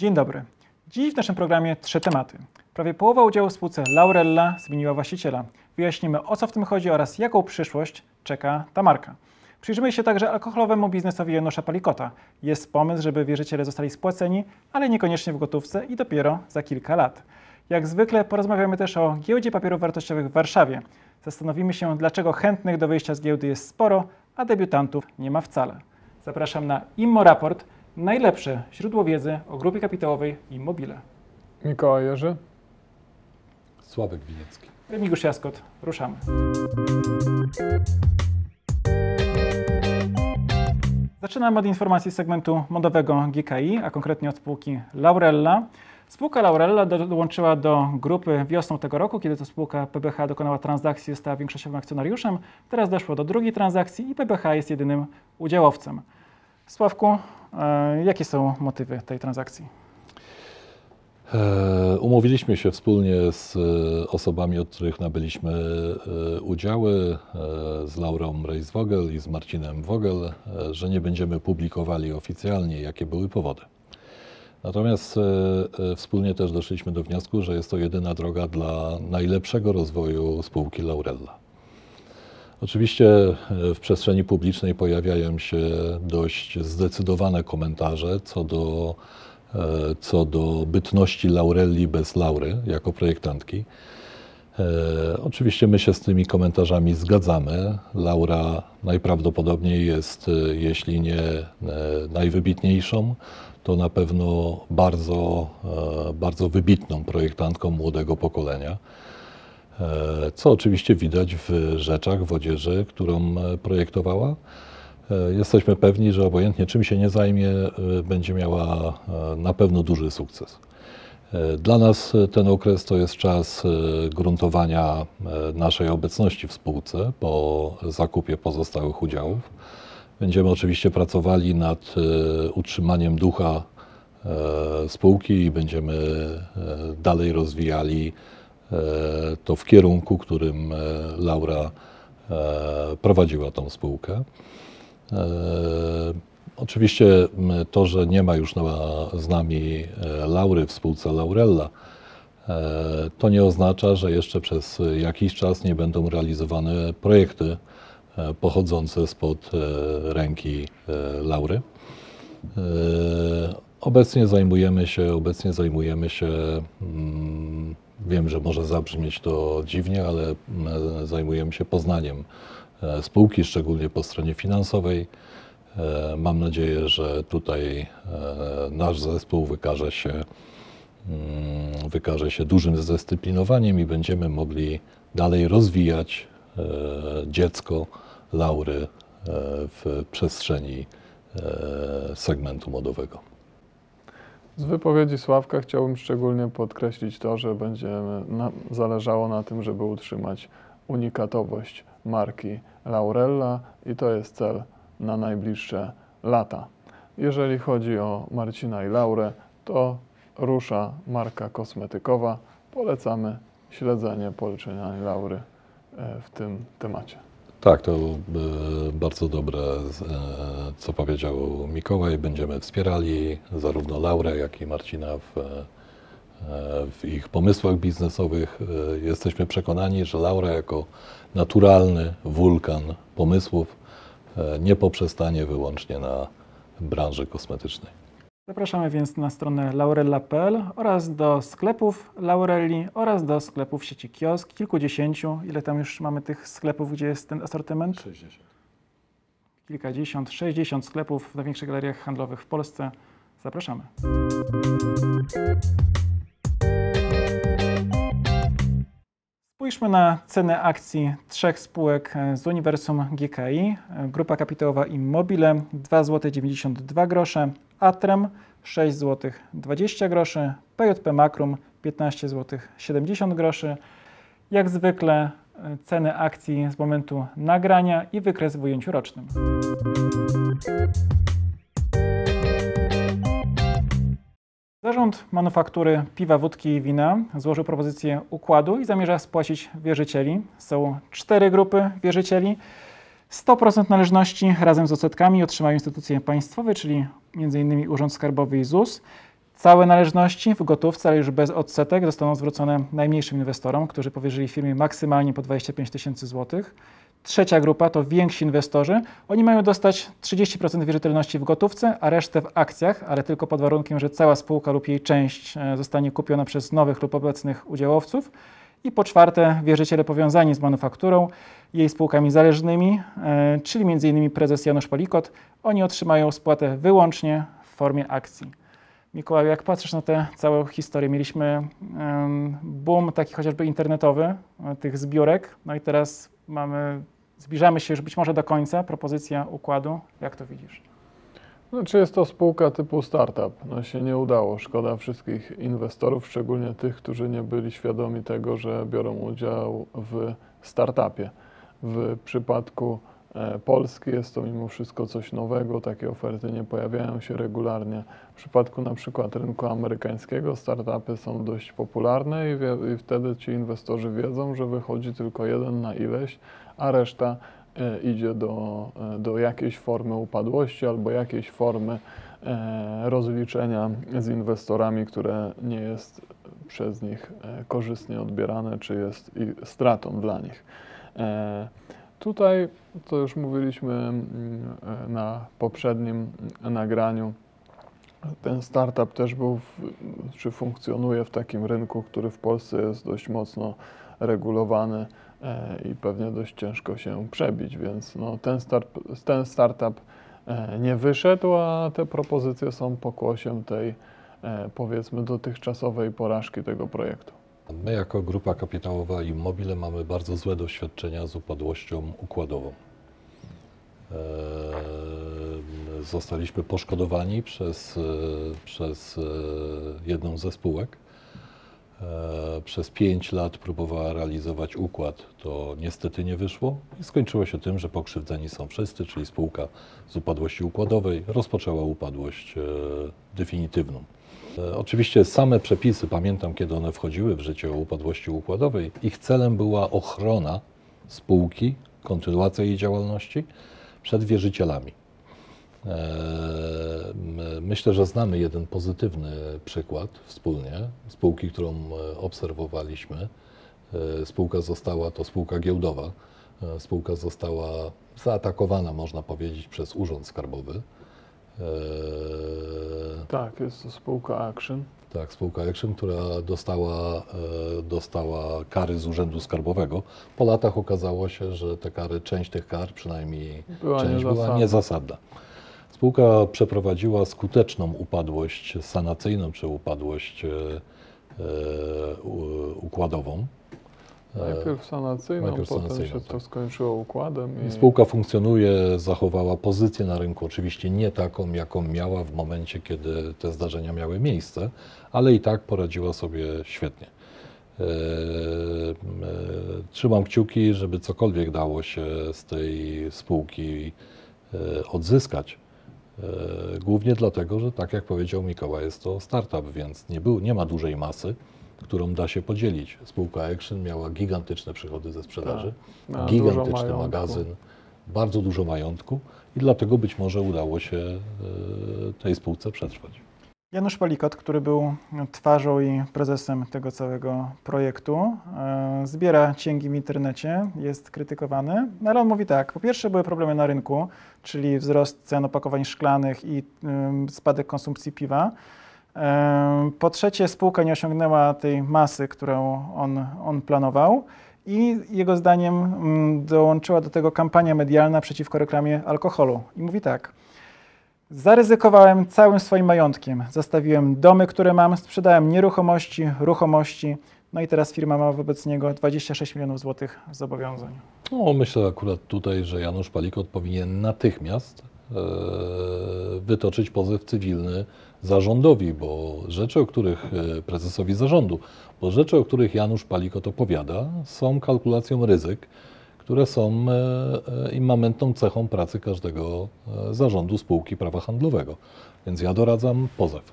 Dzień dobry. Dziś w naszym programie trzy tematy. Prawie połowa udziału w spółce Laurella zmieniła właściciela. Wyjaśnimy o co w tym chodzi oraz jaką przyszłość czeka ta marka. Przyjrzymy się także alkoholowemu biznesowi Janusza Palikota. Jest pomysł, żeby wierzyciele zostali spłaceni, ale niekoniecznie w gotówce i dopiero za kilka lat. Jak zwykle porozmawiamy też o giełdzie papierów wartościowych w Warszawie. Zastanowimy się, dlaczego chętnych do wyjścia z giełdy jest sporo, a debiutantów nie ma wcale. Zapraszam na Immo Raport, najlepsze źródło wiedzy o grupie kapitałowej Immobile. Mikołaj Jerzy. Sławek Winiecki. Remigiusz Jaskot, ruszamy. Zaczynamy od informacji z segmentu modowego GKI, a konkretnie od spółki Laurella. Spółka Laurella do, dołączyła do grupy wiosną tego roku, kiedy to spółka PBH dokonała transakcji, została większościowym akcjonariuszem. Teraz doszło do drugiej transakcji i PBH jest jedynym udziałowcem. Sławku, jakie są motywy tej transakcji? E, umówiliśmy się wspólnie z e, osobami, od których nabyliśmy e, udziały, e, z Laurą Reis-Wogel i z Marcinem Wogel, e, że nie będziemy publikowali oficjalnie, jakie były powody. Natomiast e, e, wspólnie też doszliśmy do wniosku, że jest to jedyna droga dla najlepszego rozwoju spółki Laurella. Oczywiście e, w przestrzeni publicznej pojawiają się dość zdecydowane komentarze co do, e, co do bytności Laurelli bez Laury jako projektantki. E, Oczywiście my się z tymi komentarzami zgadzamy. Laura najprawdopodobniej jest, jeśli nie najwybitniejszą, to na pewno bardzo, bardzo wybitną projektantką młodego pokolenia. E, Co oczywiście widać w rzeczach, w odzieży, którą e, projektowała. E, Jesteśmy pewni, że obojętnie czym się nie zajmie, będzie miała na pewno duży sukces. Dla nas ten okres to jest czas gruntowania naszej obecności w spółce po zakupie pozostałych udziałów. Będziemy oczywiście pracowali nad utrzymaniem ducha spółki i będziemy dalej rozwijali to w kierunku, którym e, Laura e, prowadziła tą spółkę. E, Oczywiście to, że nie ma już z nami e, Laury w spółce Laurella, e, to nie oznacza, że jeszcze przez jakiś czas nie będą realizowane projekty e, pochodzące spod e, ręki e, Laury. E, Obecnie zajmujemy się, obecnie zajmujemy się, mm, wiem, że może zabrzmieć to dziwnie, ale mm, zajmujemy się poznaniem e, spółki, szczególnie po stronie finansowej. E, Mam nadzieję, że tutaj e, nasz zespół wykaże się, mm, wykaże się dużym zdyscyplinowaniem i będziemy mogli dalej rozwijać e, dziecko Laury e, w przestrzeni e, segmentu modowego. Z wypowiedzi Sławka chciałbym szczególnie podkreślić to, że będziemy na, zależało na tym, żeby utrzymać unikatowość marki Laurella i to jest cel na najbliższe lata. Jeżeli chodzi o Marcina i Laurę, to rusza marka kosmetykowa. Polecamy śledzenie polecenia Laury e, w tym temacie. Tak, to e, bardzo dobre, e, co powiedział Mikołaj. Będziemy wspierali zarówno Laurę, jak i Marcina w, e, w ich pomysłach biznesowych. Jesteśmy przekonani, że Laura jako naturalny wulkan pomysłów nie poprzestanie wyłącznie na branży kosmetycznej. Zapraszamy więc na stronę laurella.pl oraz do sklepów Laurelli oraz do sklepów sieci kiosk, kilkudziesięciu. Ile tam już mamy tych sklepów, gdzie jest ten asortyment? 60. Kilkadziesiąt, sześćdziesiąt sklepów w największych galeriach handlowych w Polsce. Zapraszamy. Spójrzmy na ceny akcji trzech spółek e, z uniwersum GKI. E, Grupa kapitałowa Immobile 2 zł 92 grosze, Atrem 6 zł 20 groszy, PJP Makrum 15 zł 70 groszy. Jak zwykle e, ceny akcji z momentu nagrania i wykres w ujęciu rocznym. Zarząd manufaktury piwa, wódki i wina złożył propozycję układu i zamierza spłacić wierzycieli. Są cztery grupy wierzycieli. 100% należności razem z odsetkami otrzymają instytucje państwowe, czyli m.in. Urząd Skarbowy i ZUS. Całe należności w gotówce, ale już bez odsetek, zostaną zwrócone najmniejszym inwestorom, którzy powierzyli firmie maksymalnie po 25 tysięcy złotych. Trzecia grupa to więksi inwestorzy. Oni mają dostać 30% wierzytelności w gotówce, a resztę w akcjach, ale tylko pod warunkiem, że cała spółka lub jej część e, zostanie kupiona przez nowych lub obecnych udziałowców. I po czwarte, wierzyciele powiązani z manufakturą, jej spółkami zależnymi, e, czyli m.in. prezes Janusz Palikot. Oni otrzymają spłatę wyłącznie w formie akcji. Mikołaju, jak patrzysz na tę całą historię, mieliśmy boom taki chociażby internetowy, e, tych zbiórek, no i teraz mamy, zbliżamy się już być może do końca, propozycja układu. Jak to widzisz? Znaczy jest to spółka typu startup. No się nie udało. Szkoda wszystkich inwestorów, szczególnie tych, którzy nie byli świadomi tego, że biorą udział w startupie. W przypadku Polski jest to mimo wszystko coś nowego, takie oferty nie pojawiają się regularnie. W przypadku na przykład rynku amerykańskiego startupy są dość popularne i, i wtedy ci inwestorzy wiedzą, że wychodzi tylko jeden na ileś, a reszta e, idzie do, e, do jakiejś formy upadłości albo jakiejś formy e, rozliczenia z inwestorami, które nie jest przez nich e, korzystnie odbierane, czy jest stratą dla nich. Tutaj, to już mówiliśmy mm, e, na poprzednim nagraniu, ten startup też był, w, czy funkcjonuje w takim rynku, który w Polsce jest dość mocno regulowany e, i pewnie dość ciężko się przebić, więc no, ten, start, ten startup e, nie wyszedł, a te propozycje są pokłosiem tej powiedzmy dotychczasowej porażki tego projektu. My jako grupa kapitałowa Immobile mamy bardzo złe doświadczenia z upadłością układową. Eee, Zostaliśmy poszkodowani przez, e, przez e, jedną ze spółek. Eee, Przez pięć lat próbowała realizować układ, to niestety nie wyszło i skończyło się tym, że pokrzywdzeni są wszyscy, czyli spółka z upadłości układowej rozpoczęła upadłość e, definitywną. E, Oczywiście same przepisy, pamiętam kiedy one wchodziły w życie o upadłości układowej, ich celem była ochrona spółki, kontynuacja jej działalności przed wierzycielami. E, Myślę, że znamy jeden pozytywny przykład wspólnie spółki, którą e, obserwowaliśmy. Spółka została, to spółka giełdowa, spółka została zaatakowana, można powiedzieć, przez Urząd Skarbowy. E, Tak, jest to spółka Action. tak, spółka Action, która dostała, e, dostała kary z Urzędu Skarbowego. Po latach okazało się, że te kary, część tych kar, przynajmniej Była część była niezasadna. niezasadna. Spółka przeprowadziła skuteczną upadłość sanacyjną, czy upadłość e, e, u- układową. Najpierw sanacyjną, najpierw potem sanacyjną, się to tak. skończyło układem. I... Spółka funkcjonuje, zachowała pozycję na rynku, oczywiście nie taką, jaką miała w momencie, kiedy te zdarzenia miały miejsce, ale i tak poradziła sobie świetnie. E, e, Trzymam kciuki, żeby cokolwiek dało się z tej spółki e, odzyskać. E, Głównie dlatego, że tak jak powiedział Mikołaj, jest to startup, więc nie, był, nie ma dużej masy, którą da się podzielić. Spółka Action miała gigantyczne przychody ze sprzedaży, Tak, dużo gigantyczny magazyn, bardzo dużo majątku i dlatego być może udało się e, tej spółce przetrwać. Janusz Palikot, który był twarzą i prezesem tego całego projektu, e, zbiera cięgi w internecie, jest krytykowany, no ale on mówi tak, po pierwsze były problemy na rynku, czyli wzrost cen opakowań szklanych i ym, spadek konsumpcji piwa. Po trzecie, spółka nie osiągnęła tej masy, którą on, on planował. I jego zdaniem mm, dołączyła do tego kampania medialna przeciwko reklamie alkoholu. I mówi tak. Zaryzykowałem całym swoim majątkiem. Zostawiłem domy, które mam, sprzedałem nieruchomości, ruchomości. No i teraz firma ma wobec niego 26 milionów złotych zobowiązań. No, myślę akurat tutaj, że Janusz Palikot powinien natychmiast wytoczyć pozew cywilny zarządowi, bo rzeczy, o których e, prezesowi zarządu, bo rzeczy, o których Janusz Palikot opowiada, są kalkulacją ryzyk, które są e, e, immamentną cechą pracy każdego e, zarządu spółki prawa handlowego. Więc ja doradzam pozew.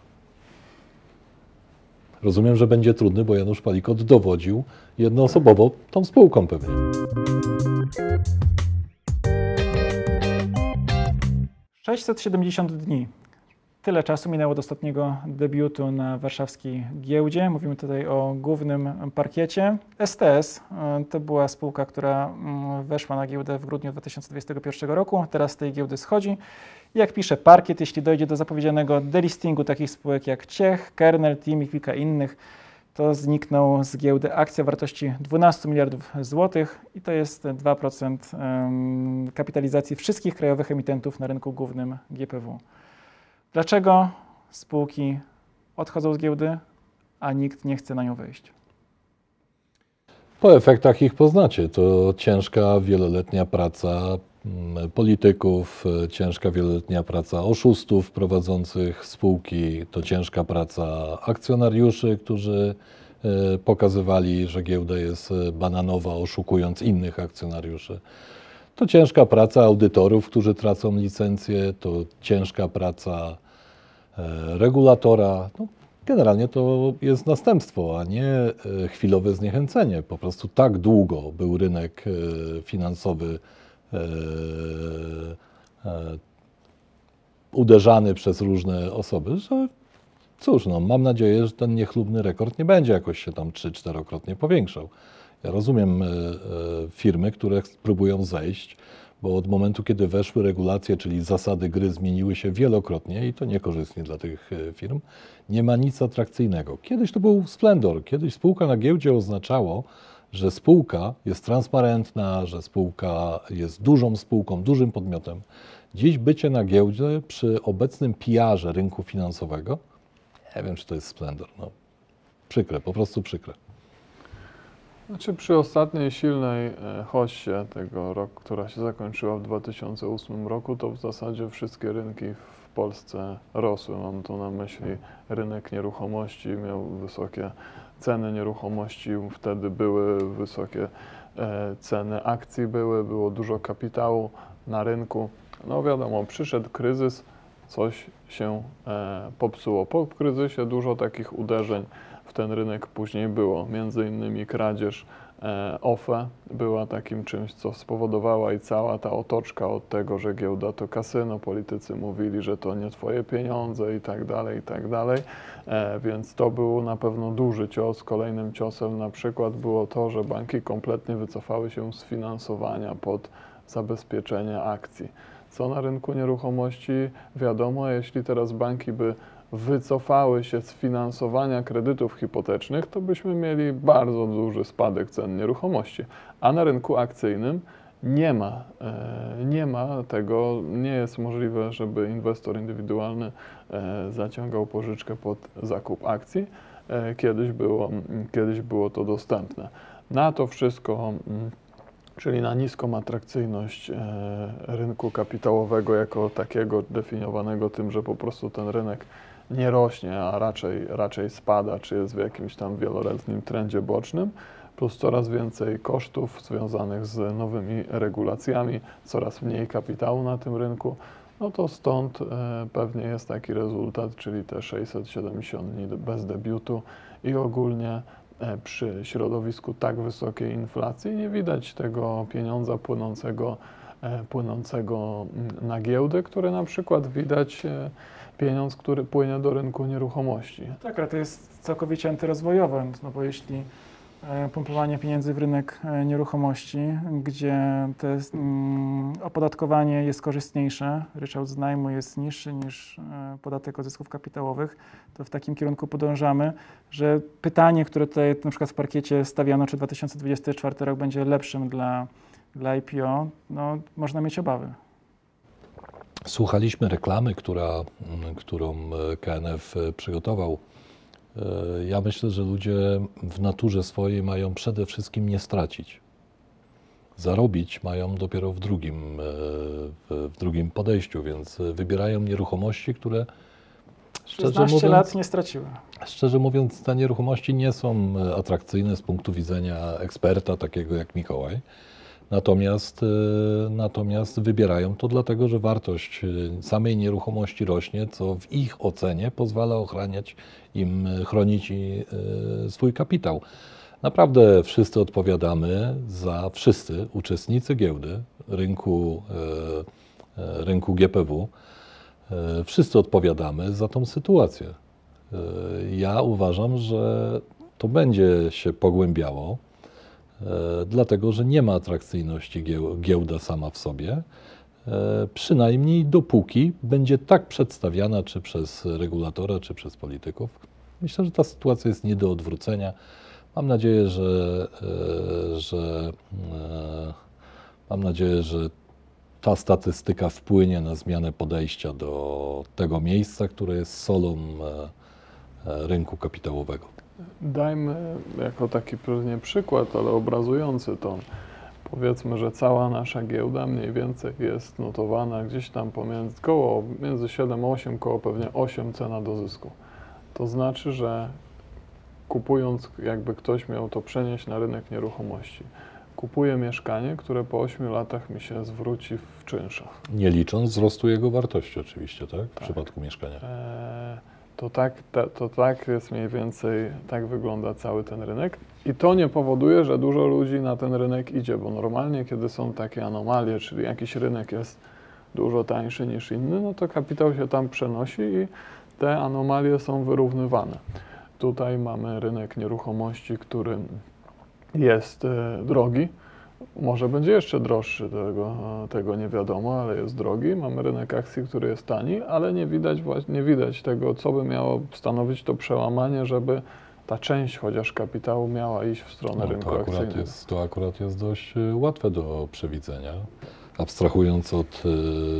Rozumiem, że będzie trudny, bo Janusz Palikot dowodził jednoosobowo tą spółką pewnie. – 670 dni tyle czasu minęło od ostatniego debiutu na warszawskiej giełdzie. Mówimy tutaj o głównym parkiecie. STS e, to była spółka, która mm, weszła na giełdę w grudniu 2021 roku. Teraz z tej giełdy schodzi. Jak pisze parkiet, jeśli dojdzie do zapowiedzianego delistingu takich spółek jak Ciech, Kernel, Team i kilka innych, to znikną z giełdy akcja wartości 12 miliardów złotych i to jest 2% em, kapitalizacji wszystkich krajowych emitentów na rynku głównym GPW. Dlaczego spółki odchodzą z giełdy, a nikt nie chce na nią wejść? Po efektach ich poznacie. To ciężka, wieloletnia praca polityków, e, ciężka, wieloletnia praca oszustów prowadzących spółki, to ciężka praca akcjonariuszy, którzy e, pokazywali, że giełda jest e, bananowa, oszukując innych akcjonariuszy. To ciężka praca audytorów, którzy tracą licencję, to ciężka praca regulatora. No, generalnie to jest następstwo, a nie chwilowe zniechęcenie. Po prostu tak długo był rynek finansowy uderzany przez różne osoby, że cóż, no, mam nadzieję, że ten niechlubny rekord nie będzie jakoś się tam trzy, czterokrotnie powiększał. Ja rozumiem e, e, firmy, które próbują zejść, bo od momentu, kiedy weszły regulacje, czyli zasady gry zmieniły się wielokrotnie i to niekorzystnie dla tych e, firm, nie ma nic atrakcyjnego. Kiedyś to był splendor, kiedyś spółka na giełdzie oznaczało, że spółka jest transparentna, że spółka jest dużą spółką, dużym podmiotem. Dziś bycie na giełdzie przy obecnym PR-ze rynku finansowego, nie wiem, czy to jest splendor. No, przykre, po prostu przykre. Znaczy przy ostatniej silnej e, hoście tego roku, która się zakończyła w 2008 roku, to w zasadzie wszystkie rynki w Polsce rosły. Mam tu na myśli rynek nieruchomości, miał wysokie ceny nieruchomości, wtedy były wysokie e, ceny akcji, były, było dużo kapitału na rynku. No wiadomo, przyszedł kryzys, coś się e, popsuło. Po kryzysie dużo takich uderzeń w ten rynek później było. Między innymi kradzież OFE była takim czymś, co spowodowała i cała ta otoczka od tego, że giełda to kasyno. Politycy mówili, że to nie twoje pieniądze i tak dalej, i tak dalej. E, więc to był na pewno duży cios. Kolejnym ciosem na przykład było to, że banki kompletnie wycofały się z finansowania pod zabezpieczenie akcji. Co na rynku nieruchomości wiadomo, jeśli teraz banki by wycofały się z finansowania kredytów hipotecznych, to byśmy mieli bardzo duży spadek cen nieruchomości. A na rynku akcyjnym nie ma, e, nie ma tego, nie jest możliwe, żeby inwestor indywidualny e, zaciągał pożyczkę pod zakup akcji. E, Kiedyś było, kiedyś było to dostępne. Na to wszystko czyli na niską atrakcyjność rynku kapitałowego jako takiego definiowanego tym, że po prostu ten rynek nie rośnie, a raczej, raczej spada, czy jest w jakimś tam wieloletnim trendzie bocznym, plus coraz więcej kosztów związanych z nowymi regulacjami, coraz mniej kapitału na tym rynku, no to stąd e, pewnie jest taki rezultat, czyli te 670 dni bez debiutu i ogólnie e, przy środowisku tak wysokiej inflacji nie widać tego pieniądza płynącego, e, płynącego mm, na giełdę, które na przykład widać pieniądz, który płynie do rynku nieruchomości. Tak, ale to jest całkowicie antyrozwojowe, no bo jeśli e, pompowanie pieniędzy w rynek e, nieruchomości, gdzie mm, opodatkowanie jest korzystniejsze, ryczałt z najmu jest niższy niż e, podatek od zysków kapitałowych, to w takim kierunku podążamy, że pytanie, które tutaj na przykład w parkiecie stawiano, czy 2024 rok będzie lepszym dla, dla IPO, no można mieć obawy. Słuchaliśmy reklamy, która, m, którą e, KNF e, przygotował. E, Ja myślę, że ludzie w naturze swojej mają przede wszystkim nie stracić. Zarobić mają dopiero w drugim, w, drugim podejściu, więc wybierają nieruchomości, które szczerze 16 mówiąc, lat nie straciły. Szczerze mówiąc, te nieruchomości nie są atrakcyjne z punktu widzenia eksperta takiego jak Mikołaj. Natomiast, e, natomiast wybierają to dlatego, że wartość e, samej nieruchomości rośnie, co w ich ocenie pozwala ochraniać im, e, chronić swój kapitał. Naprawdę wszyscy odpowiadamy za wszyscy uczestnicy giełdy rynku, rynku GPW Wszyscy odpowiadamy za tą sytuację. Ja uważam, że to będzie się pogłębiało, dlatego że nie ma atrakcyjności gieł- giełda sama w sobie, e, przynajmniej dopóki będzie tak przedstawiana czy przez regulatora, czy przez polityków. Myślę, że ta sytuacja jest nie do odwrócenia. Mam nadzieję, że, e, że e, mam nadzieję, że ta statystyka wpłynie na zmianę podejścia do tego miejsca, które jest solą e, e, rynku kapitałowego. Dajmy jako taki pewnie przykład, ale obrazujący to. Powiedzmy, że cała nasza giełda mniej więcej jest notowana gdzieś tam pomiędzy koło, między 7 a 8, koło pewnie 8 cena do zysku. To znaczy, że kupując, jakby ktoś miał to przenieść na rynek nieruchomości, kupuje mieszkanie, które po 8 latach mi się zwróci w czynszach. Nie licząc wzrostu jego wartości oczywiście, tak? W Tak. przypadku mieszkania. Eee, to tak, to, tak jest mniej więcej, tak wygląda cały ten rynek. I to nie powoduje, że dużo ludzi na ten rynek idzie, bo normalnie, kiedy są takie anomalie, czyli jakiś rynek jest dużo tańszy niż inny, no to kapitał się tam przenosi i te anomalie są wyrównywane. Tutaj mamy rynek nieruchomości, który jest e, drogi. Może będzie jeszcze droższy, tego, tego nie wiadomo, ale jest drogi. Mamy rynek akcji, który jest tani, ale nie widać, właśnie- nie widać tego, co by miało stanowić to przełamanie, żeby ta część chociaż kapitału miała iść w stronę No, rynku to, akurat akcyjnego. jest, to akurat jest dość e, łatwe do przewidzenia. Abstrahując od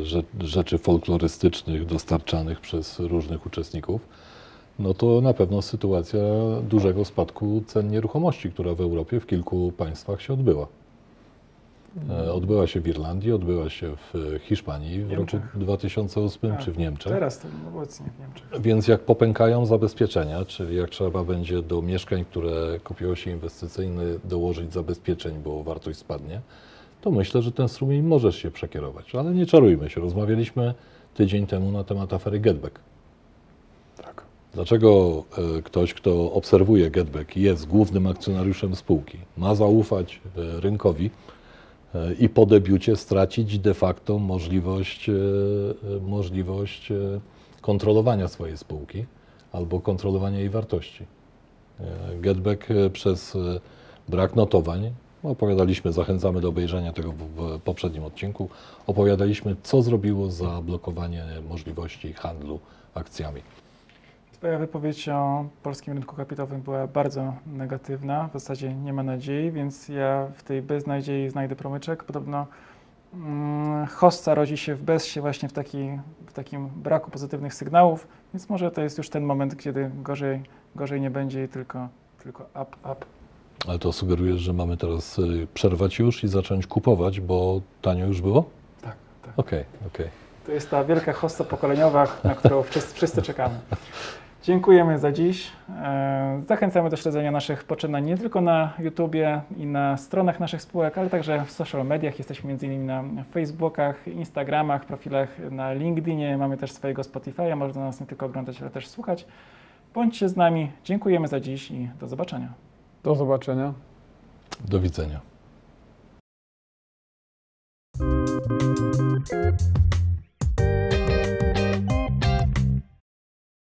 rze- rzeczy folklorystycznych dostarczanych przez różnych uczestników, no to na pewno sytuacja dużego spadku cen nieruchomości, która w Europie w kilku państwach się odbyła. E, Odbyła się w Irlandii, odbyła się w e, Hiszpanii w Niemczech. roku 2008 Tak, czy w Niemczech. Teraz to obecnie w Niemczech. Więc jak popękają zabezpieczenia, czyli jak trzeba będzie do mieszkań, które kupiło się inwestycyjne, dołożyć zabezpieczeń, bo wartość spadnie, to myślę, że ten strumień możesz się przekierować. Ale nie czarujmy się. Rozmawialiśmy tydzień temu na temat afery Getback. Tak. Dlaczego e, ktoś, kto obserwuje Getback i jest głównym akcjonariuszem spółki, ma zaufać rynkowi i po debiucie stracić de facto możliwość, e, możliwość e, kontrolowania swojej spółki albo kontrolowania jej wartości? E, Getback przez brak notowań, opowiadaliśmy, zachęcamy do obejrzenia tego w, poprzednim odcinku, opowiadaliśmy, co zrobiło zablokowanie możliwości handlu akcjami. Twoja wypowiedź o polskim rynku kapitałowym była bardzo negatywna. W zasadzie nie ma nadziei, więc ja w tej beznadziei znajdę promyczek. Podobno mm, hossa rodzi się w bezsie właśnie w, taki, w takim braku pozytywnych sygnałów, więc może to jest już ten moment, kiedy gorzej, gorzej nie będzie i tylko, tylko up, up. Ale to sugerujesz, że mamy teraz y, przerwać już i zacząć kupować, bo tanio już było? Tak, tak. Okej, okej. To jest ta wielka hossa pokoleniowa, na którą wszyscy, wszyscy czekamy. Dziękujemy za dziś. E, zachęcamy do śledzenia naszych poczynań nie tylko na YouTubie i na stronach naszych spółek, ale także w social mediach. Jesteśmy m.in. na Facebookach, Instagramach, profilach na LinkedInie. Mamy też swojego Spotify'a. Można nas nie tylko oglądać, ale też słuchać. Bądźcie z nami. Dziękujemy za dziś i do zobaczenia. Do zobaczenia. Do widzenia.